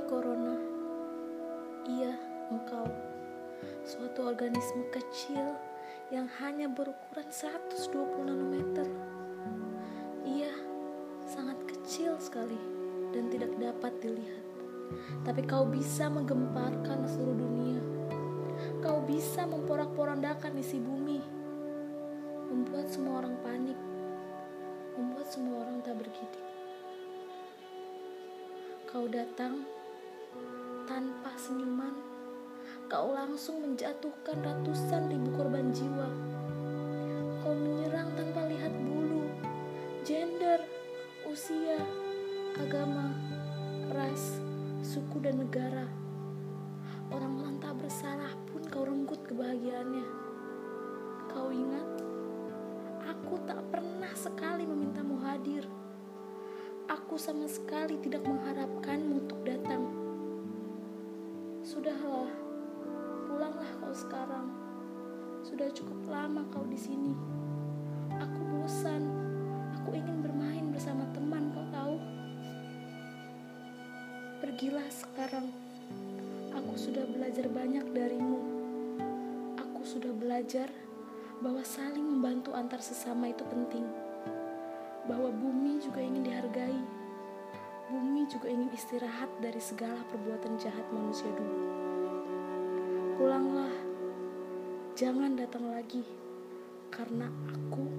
Hai Corona, iya engkau, suatu organisme kecil yang hanya berukuran 120 nanometer. Iya, sangat kecil sekali dan tidak dapat dilihat. Tapi kau bisa menggemparkan seluruh dunia. Kau bisa memporak-porandakan isi bumi. Membuat semua orang panik. Membuat semua orang tak bergidik. Kau datang tanpa senyuman, kau langsung menjatuhkan ratusan ribu korban jiwa. Kau menyerang tanpa lihat bulu, gender, usia, agama, ras, suku dan negara. Orang-orang tak bersalah pun kau renggut kebahagiaannya. Kau ingat, aku tak pernah sekali memintamu hadir. Aku sama sekali tidak mengharapkanmu untuk datang. Sudahlah, pulanglah kau sekarang. Sudah cukup lama kau di sini. Aku bosan. Aku ingin bermain bersama teman, kau tahu? Pergilah sekarang. Aku sudah belajar banyak darimu. Aku sudah belajar bahwa saling membantu antar sesama itu penting. Bahwa bumi juga ingin dihargai. Bumi juga ingin istirahat dari segala perbuatan jahat manusia dulu. Pulanglah, jangan datang lagi, karena aku